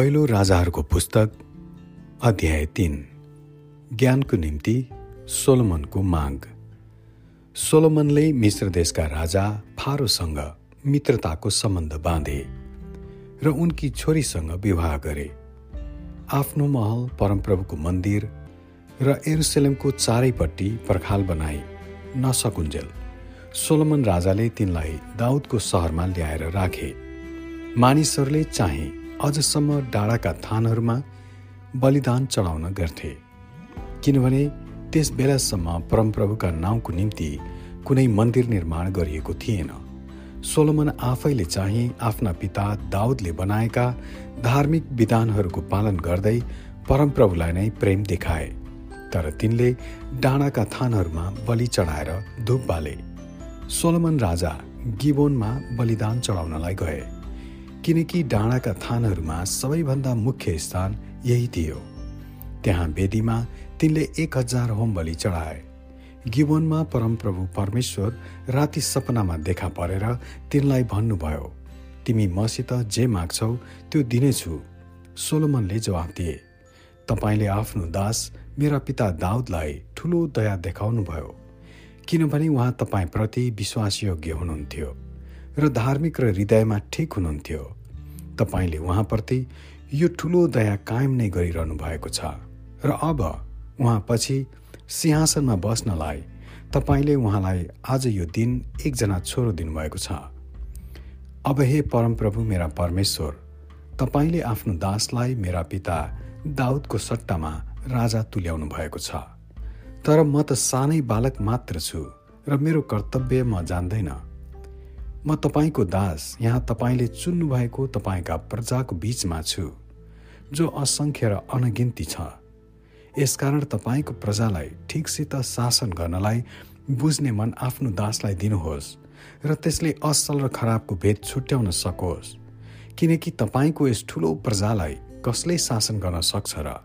पहिलो राजाहरूको पुस्तक अध्याय तिन ज्ञानको निम्ति सोलोमनको माग। सोलोमनले मिश्र देशका राजा फारोसँग मित्रताको सम्बन्ध बाँधे र उनकी छोरीसँग विवाह गरे। आफ्नो महल परमप्रभुको मन्दिर र एरुसलेमको चारैपट्टि पर्खाल बनाए नसकुन्जेल। सोलोमन राजाले तिनलाई दाउदको सहरमा ल्याएर राखे। मानिसहरूले चाहे अझसम्म डाँडाका थानहरूमा बलिदान चढाउन गर्थे। किनभने त्यस बेलासम्म परमप्रभुका नाउँको निम्ति कुनै मन्दिर निर्माण गरिएको थिएन। सोलोमन आफैले चाहिँ आफ्ना पिता दाउदले बनाएका धार्मिक विधानहरूको पालन गर्दै परमप्रभुलाई नै प्रेम देखाए तर तिनले डाँडाका थानहरूमा बलि चढाएर धुप बाले। सोलोमन राजा गिबोनमा बलिदान चढाउनलाई गए। किनकि डाँडाका थानहरूमा सबैभन्दा मुख्य स्थान यही थियो। त्यहाँ वेदीमा तिनले एक हजार होम बलि चढाए। गिबोनमा परमप्रभु परमेश्वर राति सपनामा देखा परेर तिनलाई भन्नुभयो तिमी मसित जे माग्छौ त्यो दिनेछु। सोलोमनले जवाफ दिए तपाईँले आफ्नो दास मेरा पिता दाउदलाई ठुलो दया देखाउनुभयो। किनभने उहाँ तपाईँप्रति विश्वासयोग्य हुनुहुन्थ्यो। र धार्मिक र हृदयमा ठिक हुनुहुन्थ्यो। तपाईँले उहाँप्रति यो ठुलो दया कायम नै गरिरहनु भएको छ। र अब उहाँपछि सिंहासनमा बस्नलाई तपाईँले उहाँलाई आज यो दिन एकजना छोरो दिनुभएको छ। अब हे परमप्रभु मेरा परमेश्वर तपाईँले आफ्नो दासलाई मेरा पिता दाउदको सट्टामा राजा तुल्याउनु भएको छ। तर म त सानै बालक मात्र छु र मेरो कर्तव्य म जान्दैन। म तपाईँको दास यहाँ तपाईँले चुन्नुभएको तपाईँका प्रजाको बीचमा छु जो असङ्ख्य र अनगिन्ती छ। यसकारण तपाईँको प्रजालाई ठिकसित शासन गर्नलाई बुझ्ने मन आफ्नो दासलाई दिनुहोस् र त्यसले असल र खराबको भेद छुट्याउन सकोस्। किनकि तपाईँको यस ठुलो प्रजालाई कसले शासन गर्न सक्छ र?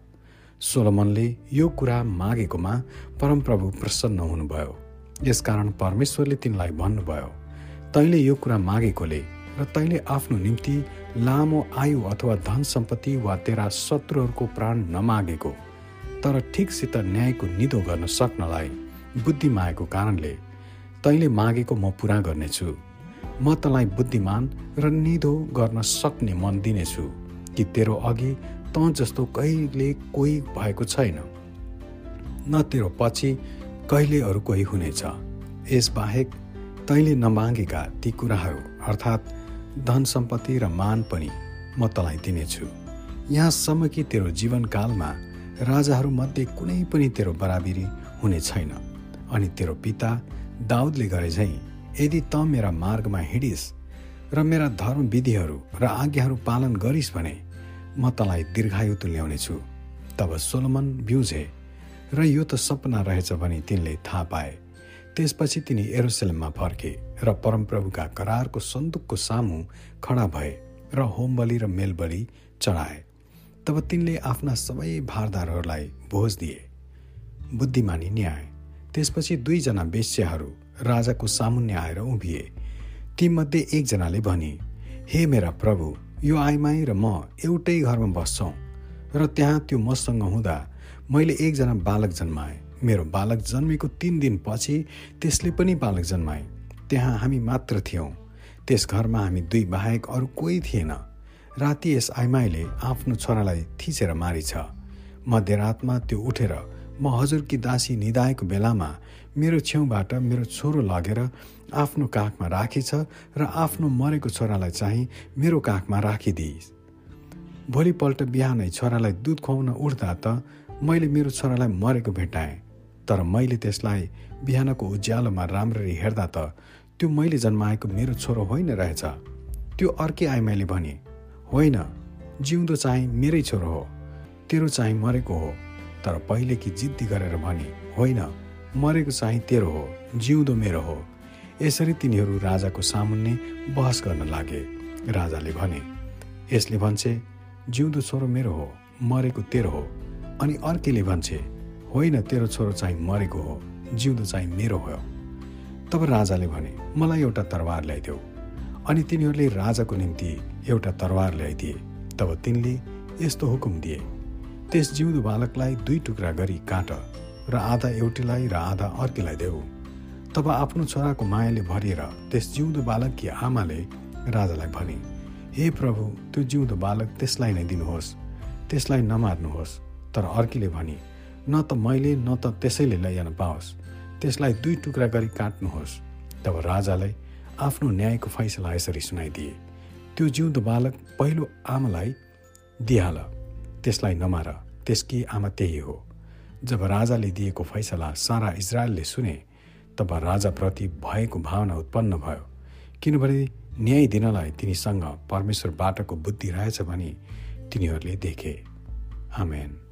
सोलोमनले यो कुरा मागेकोमा परमप्रभु प्रसन्न हुनुभयो। यसकारण परमेश्वरले तिनलाई भन्नुभयो तैँले यो कुरा मागेकोले र तैँले आफ्नो निम्ति लामो आयु अथवा धन सम्पत्ति वा तेरा शत्रुहरूको प्राण नमागेको तर ठिकसित न्यायको निदो गर्न सक्नलाई बुद्धि मागेको कारणले तैँले मागेको म पुरा गर्नेछु। म तँलाई बुद्धिमान र निदो गर्न सक्ने मन दिनेछु कि तेरो अघि तँ जस्तो कहिले कोही भएको छैन। न तेरो पछि कहिले अरू कोही हुनेछ। यसबाहेक तैँले नमागेका ती कुराहरू अर्थात् धन सम्पत्ति र मान पनि म तँलाई दिनेछु। यहाँसम्म कि तेरो जीवनकालमा राजाहरूमध्ये कुनै पनि तेरो बराबरी हुने छैन अनि तेरो पिता दाउदले गरे झैँ यदि त मेरा मार्गमा हिँडिस् र मेरा धर्म विधिहरू र आज्ञाहरू पालन गरिस् भने म तँलाई दीर्घायु तुल्याउनेछु तब सोलोमन बिउजे र यो त सपना रहेछ भने तिनले थाहा पाए। त्यसपछि तिनी एरोसेलममा फर्के र परमप्रभुका करारको सन्दुकको सामु खडा भए र होमबली र मेलबली चढाए। तब तिनले आफ्ना सबै भारदारहरूलाई भोज दिए। बुद्धिमानी न्याय। त्यसपछि दुईजना वेश्याहरू राजाको सामुन्य आएर उभिए। तीमध्ये एकजनाले भने हे मेरा प्रभु यो आइमाई र म एउटै घरमा बस्छौँ र त्यहाँ त्यो मसँग हुँदा मैले एकजना बालक जन्माएँ। मेरो बालक जन्मेको तिन दिनपछि त्यसले पनि बालक जन्माए। त्यहाँ हामी मात्र थियौँ। त्यस घरमा हामी दुई बाहेक अरू कोही थिएन। राति यस आइमाईले आफ्नो छोरालाई थिचेर मारिछ। मध्यरातमा त्यो उठेर म हजुरकी दासी निदाएको बेलामा मेरो छेउबाट मेरो छोरो लगेर आफ्नो काखमा राखेछ र आफ्नो मरेको छोरालाई चाहिँ मेरो काखमा राखिदिइस्। भोलिपल्ट बिहानै छोरालाई दुध खुवाउन उठ्दा त मैले मेरो छोरालाई मरेको भेटाएँ। तर मैले त्यसलाई बिहानको उज्यालोमा राम्ररी हेर्दा त त्यो मैले जन्माएको मेरो छोरो होइन रहेछ। त्यो अर्कै आइमाईले भने होइन जिउँदो चाहिँ मेरै छोरो हो तेरो चाहिँ मरेको हो। तर पहिले कि जिद्दी गरेर भने होइन मरेको चाहिँ तेरो हो जिउँदो मेरो हो। यसरी तिनीहरू राजाको सामुन्ने बहस गर्न लागे। राजाले भने यसले भन्छे जिउँदो छोरो मेरो हो मरेको तेरो हो। अनि अर्कैले भन्छे होइन तेरो छोरो चाहिँ मरेको हो जिउँदो चाहिँ मेरो हो तब राजाले भने मलाई एउटा तरवार ल्याइदेऊ। अनि तिनीहरूले राजाको निम्ति एउटा तरवार ल्याइदिए। तब तिनले यस्तो हुकुम दिए। त्यस जिउँदो बालकलाई दुई टुक्रा गरी काट र आधा एउटीलाई र आधा अर्कीलाई देऊ। तब आफ्नो छोराको मायाले भरिएर त्यस जिउँदो बालककी आमाले राजालाई भने हे प्रभु त्यो जिउँदो बालक त्यसलाई नै दिनुहोस् त्यसलाई नमार्नुहोस्। तर अर्कीले भने न त मैले न त त्यसैले लैजान पाओस्। त्यसलाई दुई टुक्रा गरी काट्नुहोस्। तब राजालाई आफ्नो न्यायको फैसला यसरी सुनाइदिए। त्यो जिउँदो बालक पहिलो आमालाई दिइहाल। त्यसलाई नमार। त्यसकी आमा त्यही हो। जब राजाले दिएको फैसला सारा इजरायलले सुने तब राजाप्रति भएको भावना उत्पन्न भयो। किनभने न्याय दिनलाई तिनीसँग परमेश्वरबाटको बुद्धि रहेछ भने तिनीहरूले देखे। आमेन।